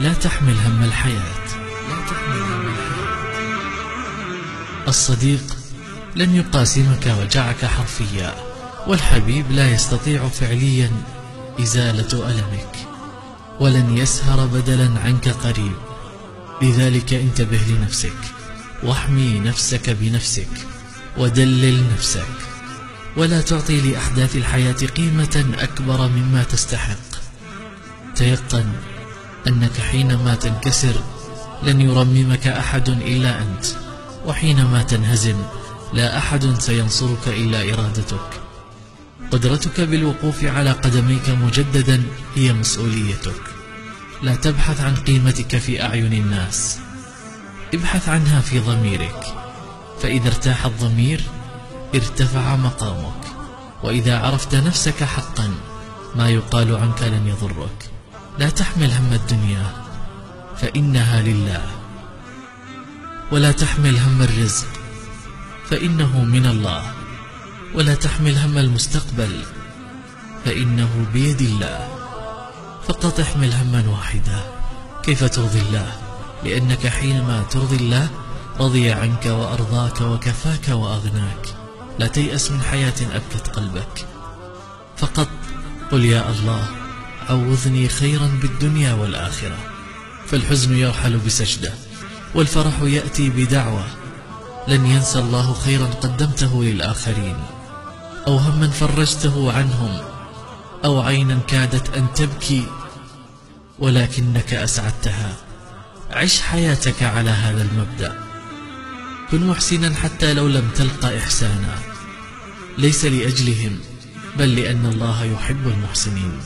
لا تحمل هم الحياة. الصديق لن يقاسمك وجعك حرفيا والحبيب لا يستطيع فعليا إزالة ألمك. ولن يسهر بدلا عنك قريب لذلك انتبه لنفسك واحمي نفسك بنفسك ودلل نفسك. ولا تعطي لأحداث الحياة قيمة أكبر مما تستحق. تيقن أنك حينما تنكسر لن يرممك أحد إلا أنت وحينما تنهزم لا أحد سينصرك إلا إرادتك. قدرتك بالوقوف على قدميك مجددا هي مسؤوليتك. لا تبحث عن قيمتك في أعين الناس. ابحث عنها في ضميرك. فإذا ارتاح الضمير ارتفع مقامك. وإذا عرفت نفسك حقا ما يقال عنك لن يضرك. لا تحمل هم الدنيا فإنها لله. ولا تحمل هم الرزق فإنه من الله. ولا تحمل هم المستقبل فإنه بيد الله. فقط احمل هما واحدا. كيف ترضي الله؟ لأنك حينما ترضي الله رضي عنك وأرضاك وكفاك وأغناك. لا تيأس من حياة أبكت قلبك. فقط قل يا الله عوضني خيرا بالدنيا والآخرة فالحزن يرحل بسجدة والفرح يأتي بدعوة. لن ينسى الله خيرا قدمته للآخرين أو هما فرجته عنهم أو عينا كادت أن تبكي. ولكنك أسعدتها عش حياتك على هذا المبدأ. كن محسنا حتى لو لم تلقى إحسانا. ليس لأجلهم بل لأن الله يحب المحسنين.